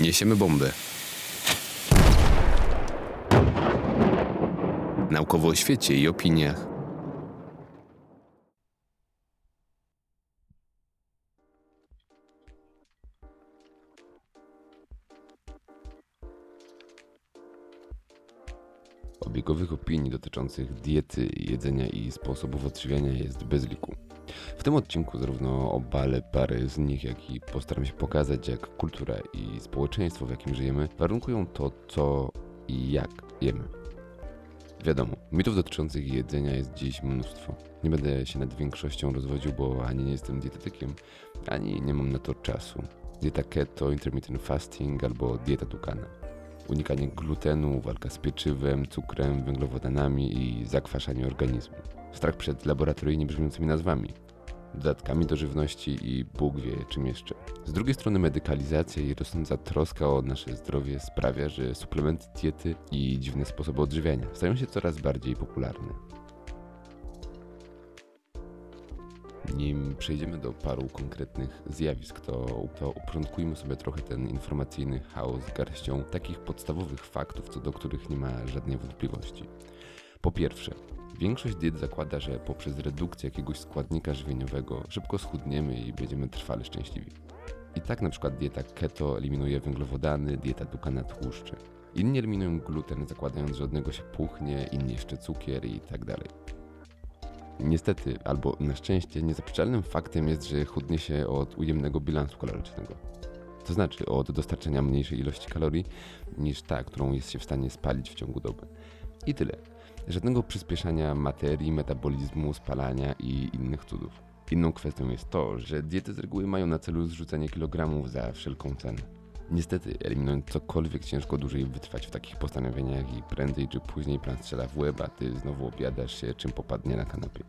Niesiemy bomby. Naukowo o świecie i opiniach. Opinii dotyczących diety, jedzenia i sposobów odżywiania jest bez liku. W tym odcinku zarówno obalę parę z nich, jak i postaram się pokazać, jak kultura i społeczeństwo, w jakim żyjemy, warunkują to, co i jak jemy. Wiadomo, mitów dotyczących jedzenia jest dziś mnóstwo. Nie będę się nad większością rozwodził, bo ani nie jestem dietetykiem, ani nie mam na to czasu. Dieta keto, intermittent fasting albo dieta Dukana unikanie glutenu, walka z pieczywem, cukrem, węglowodanami i zakwaszanie organizmu. Strach przed laboratoryjnie brzmiącymi nazwami, dodatkami do żywności i Bóg wie czym jeszcze. Z drugiej strony medykalizacja i rosnąca troska o nasze zdrowie sprawia, że suplementy diety i dziwne sposoby odżywiania stają się coraz bardziej popularne. Nim przejdziemy do paru konkretnych zjawisk, to, to uporządkujmy sobie trochę ten informacyjny chaos garścią takich podstawowych faktów, co do których nie ma żadnej wątpliwości. Po pierwsze, większość diet zakłada, że poprzez redukcję jakiegoś składnika żywieniowego szybko schudniemy i będziemy trwale szczęśliwi. I tak na przykład dieta keto eliminuje węglowodany, dieta Dukana tłuszcze. Inni eliminują gluten, zakładając, że od niego się puchnie, inni jeszcze cukier i tak dalej. Niestety, albo na szczęście, niezaprzeczalnym faktem jest, że chudnie się od ujemnego bilansu kalorycznego. To znaczy od dostarczenia mniejszej ilości kalorii niż ta, którą jest się w stanie spalić w ciągu doby. I tyle. Żadnego przyspieszania materii, metabolizmu, spalania i innych cudów. Inną kwestią jest to, że diety z reguły mają na celu zrzucenie kilogramów za wszelką cenę. Niestety, eliminując cokolwiek ciężko dłużej wytrwać w takich postanowieniach i prędzej czy później plan strzela w łeb, a ty znowu obiadasz się czym popadnie na kanapie.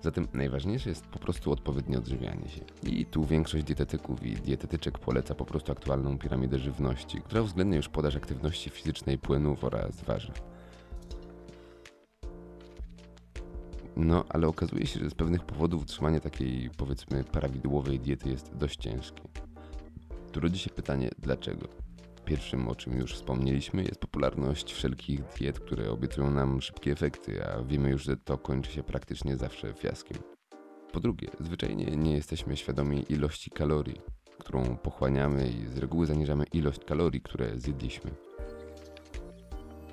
Zatem najważniejsze jest po prostu odpowiednie odżywianie się. I tu większość dietetyków i dietetyczek poleca po prostu aktualną piramidę żywności, która uwzględnia już podaż aktywności fizycznej, płynów oraz warzyw. No, ale okazuje się, że z pewnych powodów utrzymanie takiej, powiedzmy, prawidłowej diety jest dość ciężkie. Tu rodzi się pytanie, dlaczego? Pierwszym, o czym już wspomnieliśmy, jest popularność wszelkich diet, które obiecują nam szybkie efekty, a wiemy już, że to kończy się praktycznie zawsze fiaskiem. Po drugie, zwyczajnie nie jesteśmy świadomi ilości kalorii, którą pochłaniamy i z reguły zaniżamy ilość kalorii, które zjedliśmy.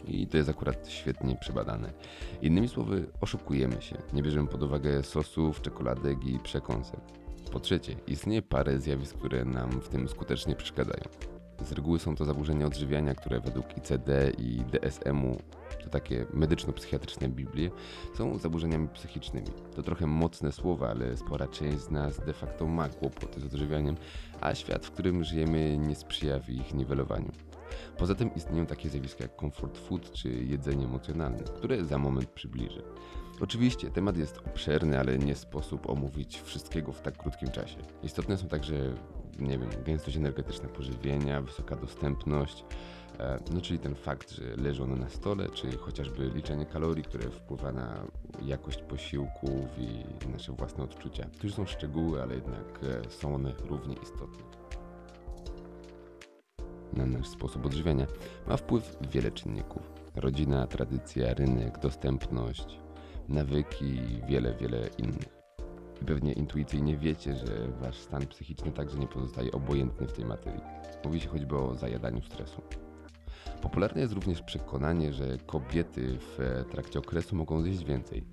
I to jest akurat świetnie przebadane. Innymi słowy, oszukujemy się, nie bierzemy pod uwagę sosów, czekoladek i przekąsek. Po trzecie, istnieje parę zjawisk, które nam w tym skutecznie przeszkadzają. Z reguły są to zaburzenia odżywiania, które według ICD i DSM-u, to takie medyczno-psychiatryczne Biblie, są zaburzeniami psychicznymi. To trochę mocne słowa, ale spora część z nas de facto ma kłopoty z odżywianiem, a świat, w którym żyjemy, nie sprzyja w ich niwelowaniu. Poza tym istnieją takie zjawiska jak comfort food czy jedzenie emocjonalne, które za moment przybliżę. Oczywiście temat jest obszerny, ale nie sposób omówić wszystkiego w tak krótkim czasie. Istotne są także, nie wiem, gęstość energetyczna pożywienia, wysoka dostępność, e, no czyli ten fakt, że leży ono na stole, czy chociażby liczenie kalorii, które wpływa na jakość posiłków i nasze własne odczucia. To już są szczegóły, ale jednak e, są one równie istotne na nasz sposób odżywiania ma wpływ wiele czynników. Rodzina, tradycja, rynek, dostępność, nawyki i wiele, wiele innych. I pewnie intuicyjnie wiecie, że wasz stan psychiczny także nie pozostaje obojętny w tej materii. Mówi się choćby o zajadaniu stresu. Popularne jest również przekonanie, że kobiety w trakcie okresu mogą zjeść więcej.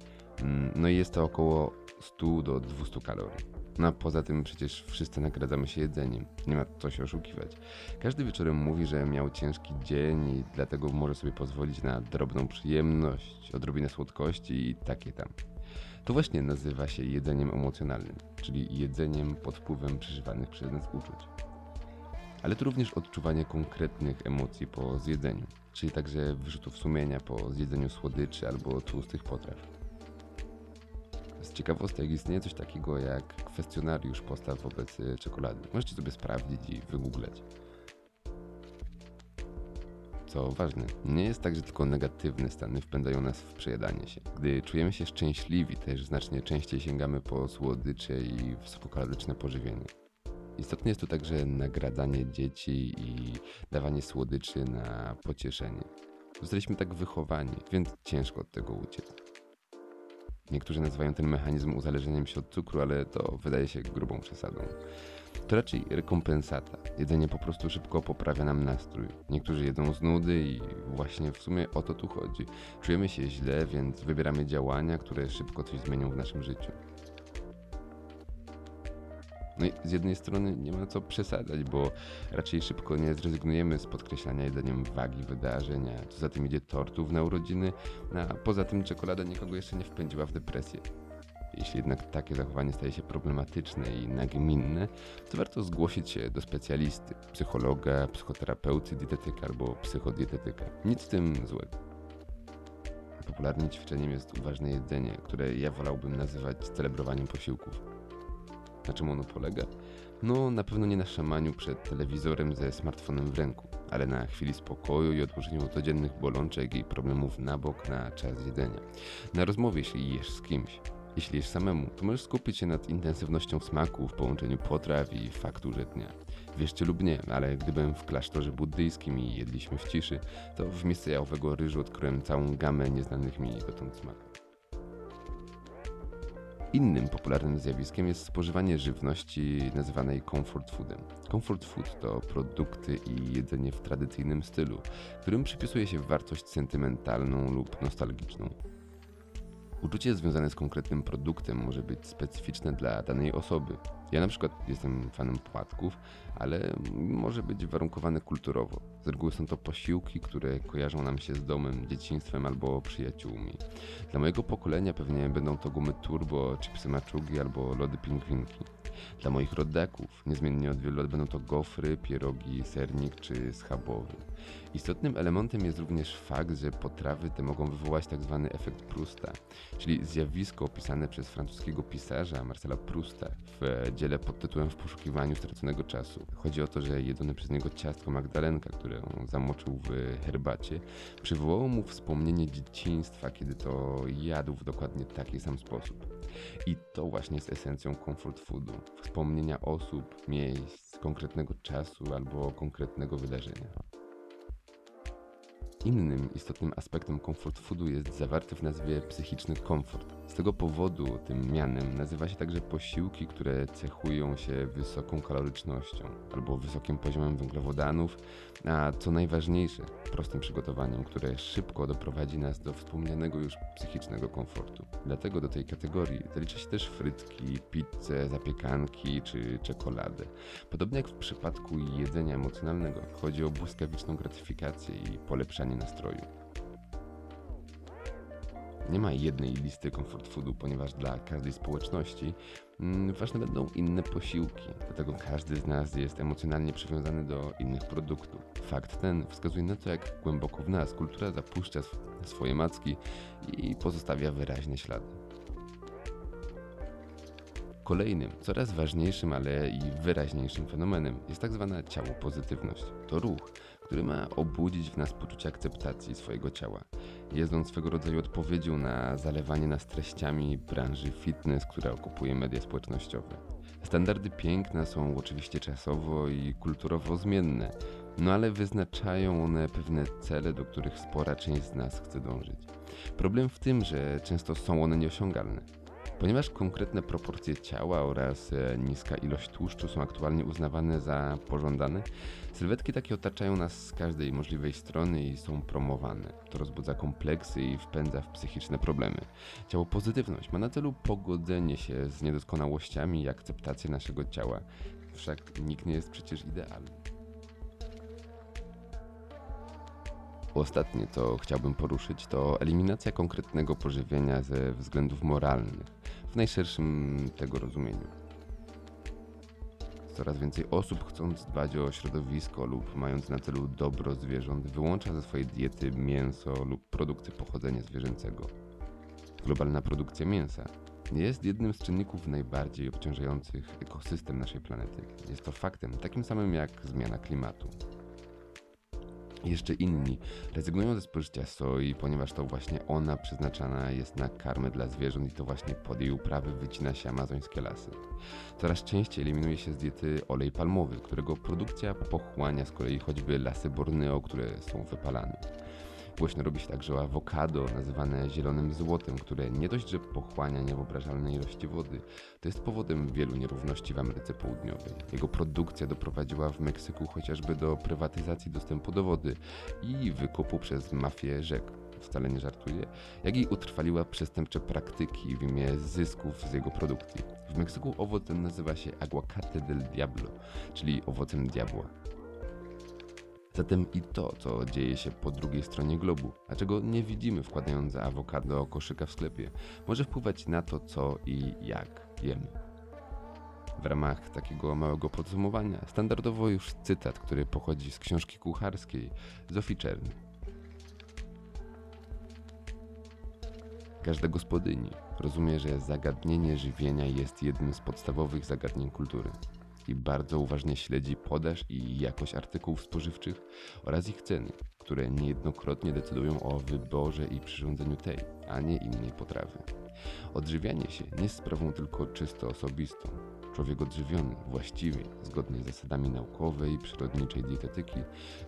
Mm, no i jest to około 100 do 200 kalorii. No a poza tym przecież wszyscy nagradzamy się jedzeniem. Nie ma co się oszukiwać. Każdy wieczorem mówi, że miał ciężki dzień i dlatego może sobie pozwolić na drobną przyjemność, odrobinę słodkości i takie tam. To właśnie nazywa się jedzeniem emocjonalnym, czyli jedzeniem pod wpływem przeżywanych przez nas uczuć. Ale to również odczuwanie konkretnych emocji po zjedzeniu, czyli także wyrzutów sumienia po zjedzeniu słodyczy albo tłustych potraw. Z ciekawostek istnieje coś takiego jak kwestionariusz postaw wobec y, czekolady. Możecie sobie sprawdzić i wygooglać. Co ważne, nie jest tak, że tylko negatywne stany wpędzają nas w przejadanie się. Gdy czujemy się szczęśliwi, też znacznie częściej sięgamy po słodycze i wysokokaloryczne pożywienie. Istotne jest tu także nagradzanie dzieci i dawanie słodyczy na pocieszenie. Zostaliśmy tak wychowani, więc ciężko od tego uciec. Niektórzy nazywają ten mechanizm uzależnieniem się od cukru, ale to wydaje się grubą przesadą. To raczej rekompensata. Jedzenie po prostu szybko poprawia nam nastrój. Niektórzy jedzą z nudy i właśnie w sumie o to tu chodzi. Czujemy się źle, więc wybieramy działania, które szybko coś zmienią w naszym życiu. No i z jednej strony nie ma co przesadzać, bo raczej szybko nie zrezygnujemy z podkreślania jedzeniem wagi wydarzenia. Co za tym idzie tortów na urodziny, a poza tym czekolada nikogo jeszcze nie wpędziła w depresję. Jeśli jednak takie zachowanie staje się problematyczne i nagminne, to warto zgłosić się do specjalisty, psychologa, psychoterapeuty, dietetyka albo psychodietetyka. Nic w tym złego. Popularnym ćwiczeniem jest uważne jedzenie, które ja wolałbym nazywać celebrowaniem posiłków. Na czym ono polega? No, na pewno nie na szamaniu przed telewizorem ze smartfonem w ręku, ale na chwili spokoju i odłożeniu codziennych bolączek i problemów na bok na czas jedzenia. Na rozmowie, jeśli jesz z kimś. Jeśli jesz samemu, to możesz skupić się nad intensywnością smaku w połączeniu potraw i fakturze dnia. Wierzcie lub nie, ale gdy byłem w klasztorze buddyjskim i jedliśmy w ciszy, to w miejsce jałowego ryżu odkryłem całą gamę nieznanych mi dotąd smaków. Innym popularnym zjawiskiem jest spożywanie żywności nazywanej comfort foodem. Comfort food to produkty i jedzenie w tradycyjnym stylu, którym przypisuje się wartość sentymentalną lub nostalgiczną. Uczucie związane z konkretnym produktem może być specyficzne dla danej osoby. Ja na przykład jestem fanem płatków, ale może być warunkowane kulturowo. Z reguły są to posiłki, które kojarzą nam się z domem, dzieciństwem albo przyjaciółmi. Dla mojego pokolenia pewnie będą to gumy turbo, chipsy maczugi albo lody pingwinki. Dla moich rodaków niezmiennie od wielu lat będą to gofry, pierogi, sernik czy schabowy. Istotnym elementem jest również fakt, że potrawy te mogą wywołać tzw. efekt Prusta, czyli zjawisko opisane przez francuskiego pisarza Marcela Prusta w dziele pod tytułem W poszukiwaniu straconego czasu. Chodzi o to, że jedzone przez niego ciastko Magdalenka, które on zamoczył w herbacie, przywołało mu wspomnienie dzieciństwa, kiedy to jadł w dokładnie taki sam sposób. I to właśnie jest esencją comfort foodu. Wspomnienia osób, miejsc, konkretnego czasu albo konkretnego wydarzenia. Innym istotnym aspektem comfort foodu jest zawarty w nazwie psychiczny komfort. Z tego powodu tym mianem nazywa się także posiłki, które cechują się wysoką kalorycznością albo wysokim poziomem węglowodanów, a co najważniejsze, prostym przygotowaniem, które szybko doprowadzi nas do wspomnianego już psychicznego komfortu. Dlatego do tej kategorii zalicza się też frytki, pizzę, zapiekanki czy czekoladę. Podobnie jak w przypadku jedzenia emocjonalnego, chodzi o błyskawiczną gratyfikację i polepszanie nastroju. Nie ma jednej listy comfort foodu, ponieważ dla każdej społeczności mm, ważne będą inne posiłki. Dlatego każdy z nas jest emocjonalnie przywiązany do innych produktów. Fakt ten wskazuje na to, jak głęboko w nas kultura zapuszcza sw- swoje macki i pozostawia wyraźne ślady. Kolejnym, coraz ważniejszym, ale i wyraźniejszym fenomenem jest tak zwana ciało pozytywność. To ruch, który ma obudzić w nas poczucie akceptacji swojego ciała. Jest on swego rodzaju odpowiedzią na zalewanie nas treściami branży fitness, która okupuje media społecznościowe. Standardy piękna są oczywiście czasowo i kulturowo zmienne, no ale wyznaczają one pewne cele, do których spora część z nas chce dążyć. Problem w tym, że często są one nieosiągalne. Ponieważ konkretne proporcje ciała oraz e, niska ilość tłuszczu są aktualnie uznawane za pożądane, sylwetki takie otaczają nas z każdej możliwej strony i są promowane. To rozbudza kompleksy i wpędza w psychiczne problemy. Ciało pozytywność ma na celu pogodzenie się z niedoskonałościami i akceptację naszego ciała. Wszak nikt nie jest przecież idealny. Ostatnie, co chciałbym poruszyć, to eliminacja konkretnego pożywienia ze względów moralnych, w najszerszym tego rozumieniu. Coraz więcej osób, chcąc dbać o środowisko lub mając na celu dobro zwierząt, wyłącza ze swojej diety mięso lub produkty pochodzenia zwierzęcego. Globalna produkcja mięsa jest jednym z czynników najbardziej obciążających ekosystem naszej planety. Jest to faktem takim samym jak zmiana klimatu. Jeszcze inni rezygnują ze spożycia soi, ponieważ to właśnie ona przeznaczana jest na karmę dla zwierząt i to właśnie pod jej uprawy wycina się amazońskie lasy. Coraz częściej eliminuje się z diety olej palmowy, którego produkcja pochłania z kolei choćby lasy Borneo, które są wypalane. Głośno robi się także awokado, nazywane zielonym złotem, które nie dość, że pochłania niewyobrażalne ilości wody, to jest powodem wielu nierówności w Ameryce Południowej. Jego produkcja doprowadziła w Meksyku chociażby do prywatyzacji dostępu do wody i wykupu przez mafię rzek. Wcale nie żartuję, jak i utrwaliła przestępcze praktyki w imię zysków z jego produkcji. W Meksyku owoc ten nazywa się aguacate del diablo, czyli owocem diabła. Zatem i to, co dzieje się po drugiej stronie globu, a czego nie widzimy wkładając awokado koszyka w sklepie, może wpływać na to, co i jak jemy. W ramach takiego małego podsumowania, standardowo już cytat, który pochodzi z książki kucharskiej Zofii Czerny. Każda gospodyni rozumie, że zagadnienie żywienia jest jednym z podstawowych zagadnień kultury i bardzo uważnie śledzi podaż i jakość artykułów spożywczych oraz ich ceny, które niejednokrotnie decydują o wyborze i przyrządzeniu tej, a nie innej potrawy. Odżywianie się nie jest sprawą tylko czysto osobistą. Człowiek odżywiony właściwie, zgodnie z zasadami naukowej i przyrodniczej dietetyki,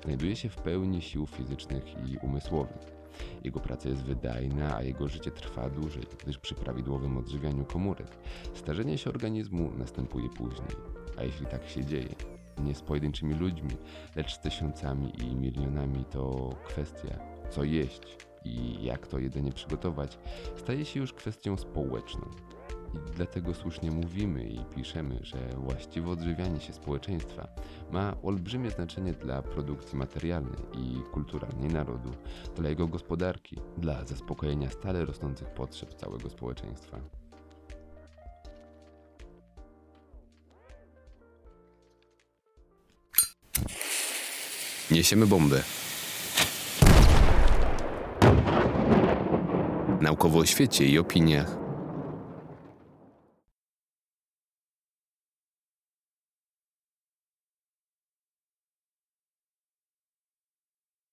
znajduje się w pełni sił fizycznych i umysłowych. Jego praca jest wydajna, a jego życie trwa dłużej, gdyż przy prawidłowym odżywianiu komórek starzenie się organizmu następuje później. A jeśli tak się dzieje, nie z pojedynczymi ludźmi, lecz z tysiącami i milionami, to kwestia, co jeść i jak to jedzenie przygotować, staje się już kwestią społeczną. I dlatego słusznie mówimy i piszemy, że właściwe odżywianie się społeczeństwa ma olbrzymie znaczenie dla produkcji materialnej i kulturalnej narodu, dla jego gospodarki, dla zaspokojenia stale rosnących potrzeb całego społeczeństwa. Niesiemy bombę. Naukowo o świecie i opiniach.